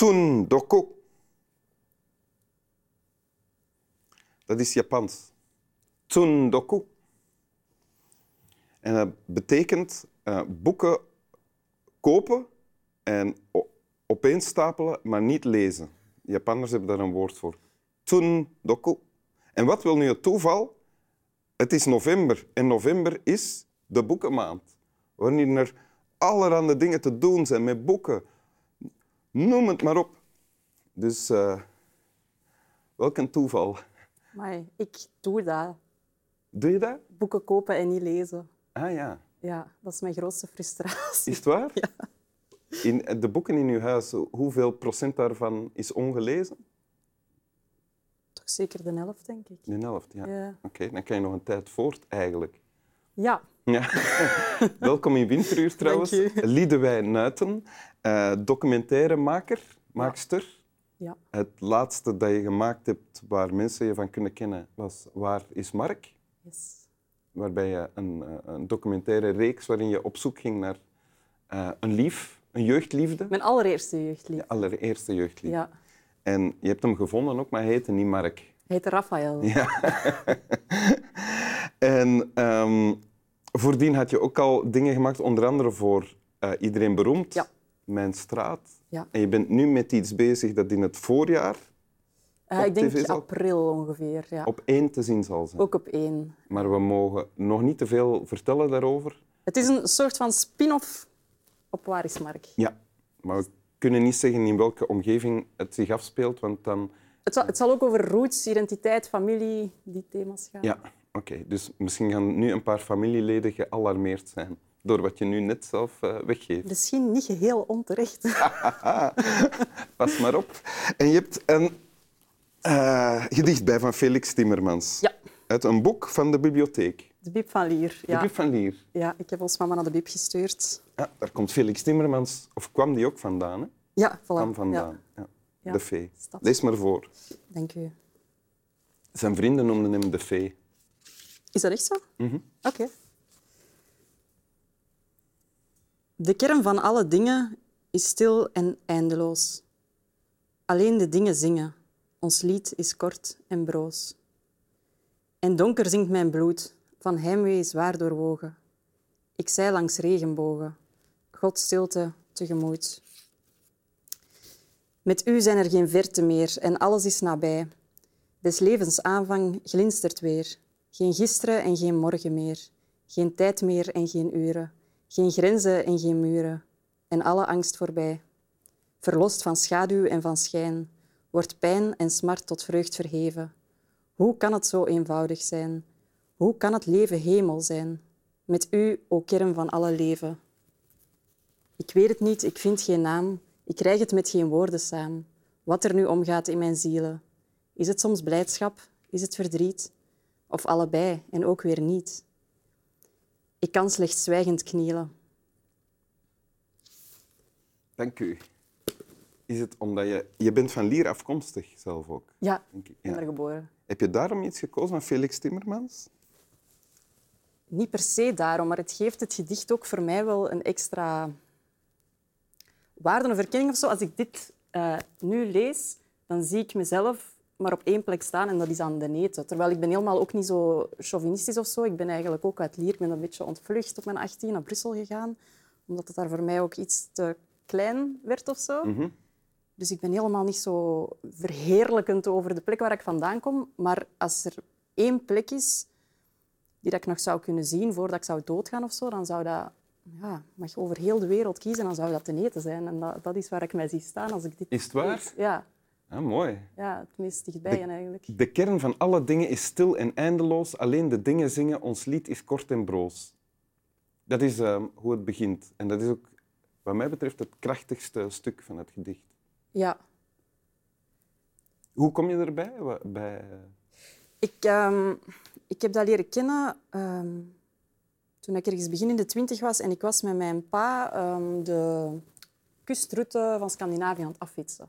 Tsundoku. Dat is Japans. Tsundoku. En dat betekent uh, boeken kopen en opeenstapelen, maar niet lezen. Japanners hebben daar een woord voor. Tsundoku. En wat wil nu het toeval? Het is november en november is de boekenmaand. Wanneer er allerhande dingen te doen zijn met boeken. Noem het maar op. Dus uh, welk een toeval. Maar ik doe dat. Doe je dat? Boeken kopen en niet lezen. Ah ja. Ja, dat is mijn grootste frustratie. Is het waar? Ja. In de boeken in uw huis, hoeveel procent daarvan is ongelezen? Toch zeker de helft, denk ik. De helft, ja. ja. Oké, dan kan je nog een tijd voort eigenlijk. Ja. Ja. Welkom in Winteruur trouwens. Liedewijn Nuiten, uh, documentairemaker, maakster. Ja. Het laatste dat je gemaakt hebt waar mensen je van kunnen kennen was Waar is Mark? Yes. Waarbij je een, eh, een documentaire reeks waarin je op zoek ging naar uh, een lief, een jeugdliefde. Mijn allereerste jeugdliefde. Je allereerste jeugdliefde. Ja. En je hebt hem gevonden ook, maar hij heette niet Mark. Hij heette Raphaël. Ja. en um, voordien had je ook al dingen gemaakt, onder andere voor uh, Iedereen Beroemd, ja. Mijn Straat. Ja. En je bent nu met iets bezig dat in het voorjaar uh, ik denk april ongeveer. Ja. Op één te zien zal zijn. Ook op één. Maar we mogen nog niet te veel vertellen daarover. Het is een soort van spin-off op Waar is Mark? Ja, maar we kunnen niet zeggen in welke omgeving het zich afspeelt, want dan... Het zal, het zal ook over roots, identiteit, familie, die thema's gaan. Ja, oké. Dus misschien gaan nu een paar familieleden gealarmeerd zijn door wat je nu net zelf uh, weggeeft. Misschien niet geheel onterecht. Pas maar op. En je hebt een uh, gedicht bij van Felix Timmermans. Ja. Uit een boek van de bibliotheek. De Bib van Lier. Ja. De Bib van Lier. Ja, ik heb ons mama naar de Bib gestuurd. Ja, daar komt Felix Timmermans, of kwam die ook vandaan? Hè? Ja, voilà. Kwam vandaan. Ja. ja. De Fee. Lees maar voor. Dank u. Zijn vrienden noemden hem de Fee. Is dat echt zo? Mm -hmm. Oké. Okay. De kern van alle dingen is stil en eindeloos. Alleen de dingen zingen. Ons lied is kort en broos. En donker zingt mijn bloed, van heimwee zwaar doorwogen. Ik zei langs regenbogen, God stilte tegemoet. Met u zijn er geen verte meer en alles is nabij. Des levens aanvang glinstert weer. Geen gisteren en geen morgen meer. Geen tijd meer en geen uren. Geen grenzen en geen muren. En alle angst voorbij. Verlost van schaduw en van schijn, wordt pijn en smart tot vreugd verheven. Hoe kan het zo eenvoudig zijn? Hoe kan het leven hemel zijn? Met u, o kern van alle leven. Ik weet het niet, ik vind geen naam, ik krijg het met geen woorden samen. Wat er nu omgaat in mijn zielen. Is het soms blijdschap? Is het verdriet? Of allebei en ook weer niet? Ik kan slechts zwijgend knielen. Dank u. Is het omdat je... Je bent van Lier afkomstig zelf ook? Ja, ik ben er geboren. Heb je daarom iets gekozen van Felix Timmermans? Niet per se daarom, maar het geeft het gedicht ook voor mij wel een extra waarde of erkenning of zo. Als ik dit uh, nu lees, dan zie ik mezelf maar op één plek staan en dat is aan de neten. Terwijl ik ben helemaal ook niet zo chauvinistisch of zo. Ik ben eigenlijk ook uit Lier. Ik ben een beetje ontvlucht op mijn 18 naar Brussel gegaan, omdat het daar voor mij ook iets te klein werd of zo. Mm -hmm. Dus ik ben helemaal niet zo verheerlijkend over de plek waar ik vandaan kom. Maar als er één plek is die dat ik nog zou kunnen zien voordat ik zou doodgaan of zo, dan zou dat... Ja, mag je over heel de wereld kiezen, dan zou dat ten eten zijn. En dat, dat is waar ik mij zie staan als ik dit... Is het waar? Ja. Ah, mooi. Ja, het meest dichtbij de, eigenlijk. De kern van alle dingen is stil en eindeloos. Alleen de dingen zingen, ons lied is kort en broos. Dat is uh, hoe het begint. En dat is ook, wat mij betreft, het krachtigste stuk van het gedicht. Ja. Hoe kom je erbij? Bij... Ik, um, ik heb dat leren kennen um, toen ik ergens begin in de twintig was en ik was met mijn pa um, de kustroute van Scandinavië aan het affietsen.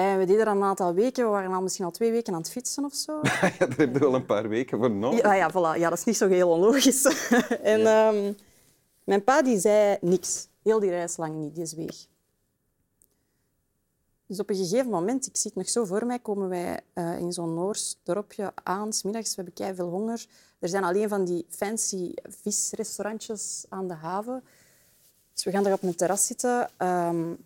En we deden dat een aantal weken. We waren al misschien al twee weken aan het fietsen of zo. ja, daar heb je wel een paar weken voor nodig. Ja, ja, voilà. ja dat is niet zo heel onlogisch. en ja. um, mijn pa die zei niks. Heel die reis lang niet. Die zweeg. Dus op een gegeven moment, ik zie het nog zo voor mij, komen wij uh, in zo'n Noors dorpje aan, smiddags. We hebben kei veel honger. Er zijn alleen van die fancy visrestaurantjes aan de haven. Dus we gaan daar op een terras zitten. Um,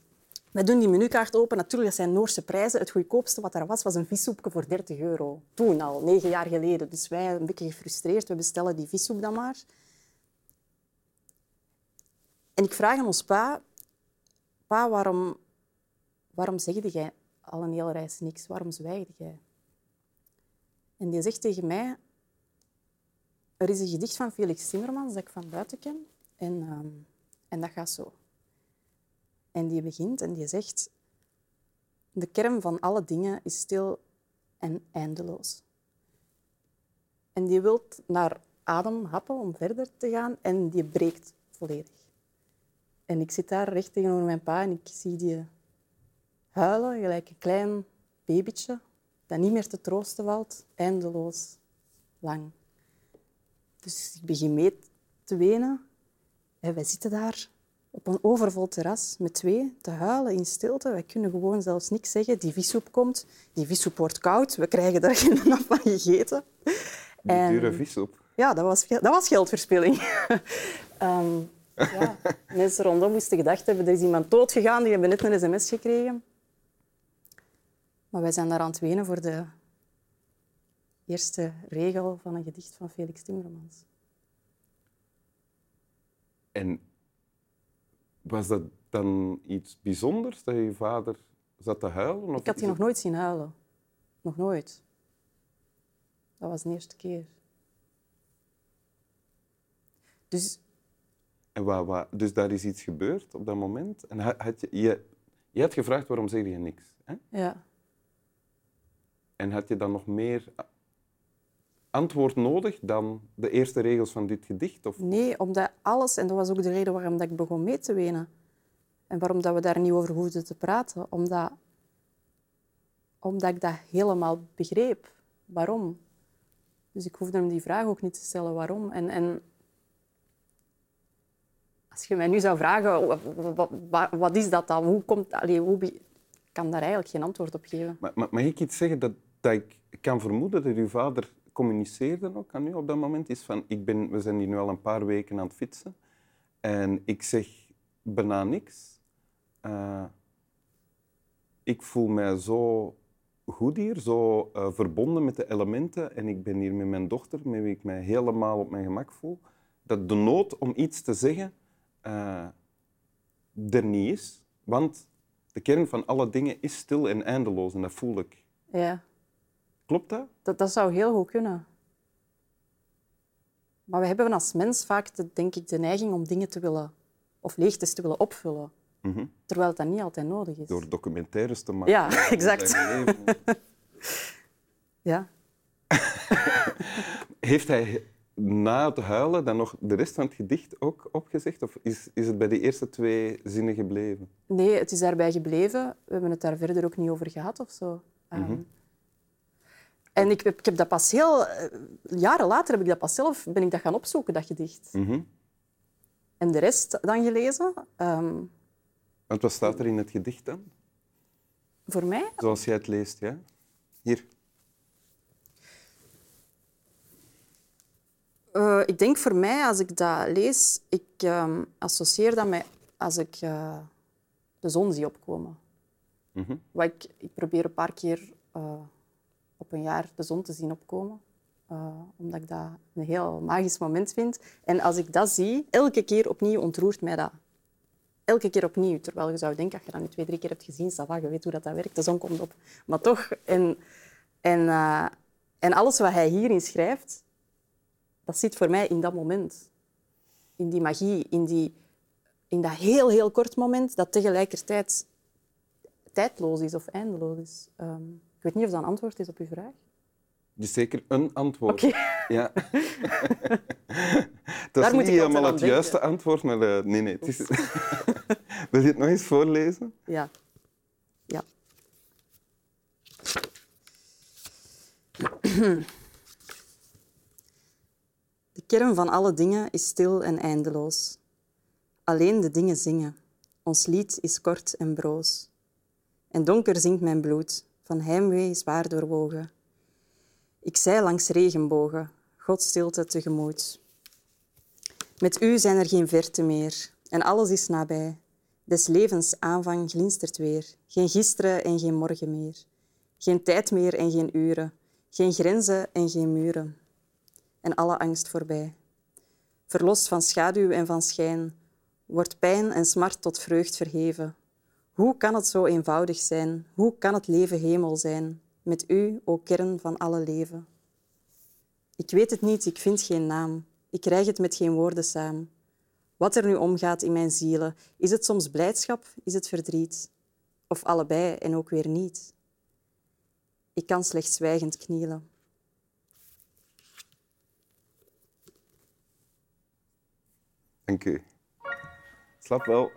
we doen die menukaart open. Natuurlijk, dat zijn Noorse prijzen. Het goedkoopste wat er was, was een vissoepje voor 30 euro. Toen al, negen jaar geleden. Dus wij, een beetje gefrustreerd, we bestellen die vissoep dan maar. En ik vraag aan ons pa... Pa, waarom, waarom zegde jij al een hele reis niks? Waarom zwijgde jij? En die zegt tegen mij... Er is een gedicht van Felix Timmermans dat ik van buiten ken. En, um, en dat gaat zo. En die begint en die zegt... De kern van alle dingen is stil en eindeloos. En die wil naar adem happen om verder te gaan en die breekt volledig. En ik zit daar recht tegenover mijn pa en ik zie die huilen, gelijk een klein babytje dat niet meer te troosten valt, eindeloos lang. Dus ik begin mee te wenen en wij zitten daar op een overvol terras met twee te huilen in stilte. Wij kunnen gewoon zelfs niks zeggen. Die vissoep komt, die vissoep wordt koud, we krijgen daar geen van gegeten. Die en, dure vissoep. Ja, dat was, dat was geldverspilling. um, ja, mensen rondom moesten gedacht hebben, er is iemand doodgegaan, die hebben net een sms gekregen. Maar wij zijn daar aan het wenen voor de eerste regel van een gedicht van Felix Timmermans. En was dat dan iets bijzonders dat je vader zat te huilen? Of ik had hij nog nooit zien huilen. Nog nooit. Dat was de eerste keer. Dus... En wat, wat, dus daar is iets gebeurd op dat moment? En had je, je, je had gevraagd waarom zeg je niks? Hè? Ja. En had je dan nog meer antwoord nodig dan de eerste regels van dit gedicht? Of? Nee, omdat alles, en dat was ook de reden waarom dat ik begon mee te wenen. En waarom dat we daar niet over hoefden te praten. Omdat, omdat ik dat helemaal begreep. Waarom? Dus ik hoefde hem die vraag ook niet te stellen waarom. En, en als je mij nu zou vragen, wat, wat, wat is dat dan? Hoe komt, allez, hoe, ik kan daar eigenlijk geen antwoord op geven. Maar, mag ik iets zeggen dat, dat ik kan vermoeden dat uw vader communiceerde ook aan u op dat moment, is van, ik ben, we zijn hier nu al een paar weken aan het fietsen en ik zeg bijna niks. Uh, ik voel mij zo goed hier, zo uh, verbonden met de elementen en ik ben hier met mijn dochter, met wie ik mij helemaal op mijn gemak voel, dat de nood om iets te zeggen uh, er niet is. Want de kern van alle dingen is stil en eindeloos en dat voel ik. Ja. Klopt dat? dat? Dat zou heel goed kunnen. Maar we hebben als mens vaak, de, denk ik, de neiging om dingen te willen, of leegtes te willen opvullen. Mm Terwijl dat niet altijd nodig is. Door documentaires te maken. Ja, exact. ja. Heeft hij na het huilen dan nog de rest van het gedicht ook opgezegd? Of is, is het bij de eerste twee zinnen gebleven? Nee, het is daarbij gebleven. We hebben het daar verder ook niet over gehad of zo. Mm en ik heb, ik heb dat pas heel... Eh, jaren later heb ik dat pas zelf, ben ik dat gaan opzoeken, dat gedicht. Mhm. En de rest dan gelezen. Um, Want wat staat er in het gedicht dan? Voor mij? Zoals jij het leest, ja? Hier. Uh, ik denk voor mij, als ik dat lees, ik um, associeer dat met als ik uh, de zon zie opkomen. Mm Wat ik, ik probeer een paar keer op een jaar de zon te zien opkomen. Uh, omdat ik dat een heel magisch moment vind. En als ik dat zie, elke keer opnieuw ontroert mij dat. Elke keer opnieuw. Terwijl je zou denken, als je dat nu twee, drie keer hebt gezien, Sava, je weet hoe dat, dat werkt, de zon komt op. Maar toch, en, en, uh, en alles wat hij hierin schrijft, dat zit voor mij in dat moment. In die magie, in, die, in dat heel, heel kort moment dat tegelijkertijd tijdloos is of eindeloos is. Ik weet niet of dat een antwoord is op uw vraag. Dus zeker een antwoord. Okay. Ja. dat is niet helemaal het juiste antwoord, maar uh, nee, nee. Het is... Wil je het nog eens voorlezen? Ja. Ja. De kern van alle dingen is stil en eindeloos. Alleen de dingen zingen. Ons lied is kort en broos. En donker zinkt mijn bloed, van heimwee zwaar doorwogen. Ik zei langs regenbogen, Gods stilte tegemoet. Met u zijn er geen verte meer en alles is nabij. Des levens aanvang glinstert weer, geen gisteren en geen morgen meer. Geen tijd meer en geen uren, geen grenzen en geen muren. En alle angst voorbij. Verlost van schaduw en van schijn, wordt pijn en smart tot vreugd verheven. Hoe kan het zo eenvoudig zijn? Hoe kan het leven hemel zijn? Met u, o kern van alle leven. Ik weet het niet, ik vind geen naam. Ik krijg het met geen woorden samen. Wat er nu omgaat in mijn zielen, is het soms blijdschap, is het verdriet? Of allebei en ook weer niet? Ik kan slechts zwijgend knielen. Dank u. Slap wel.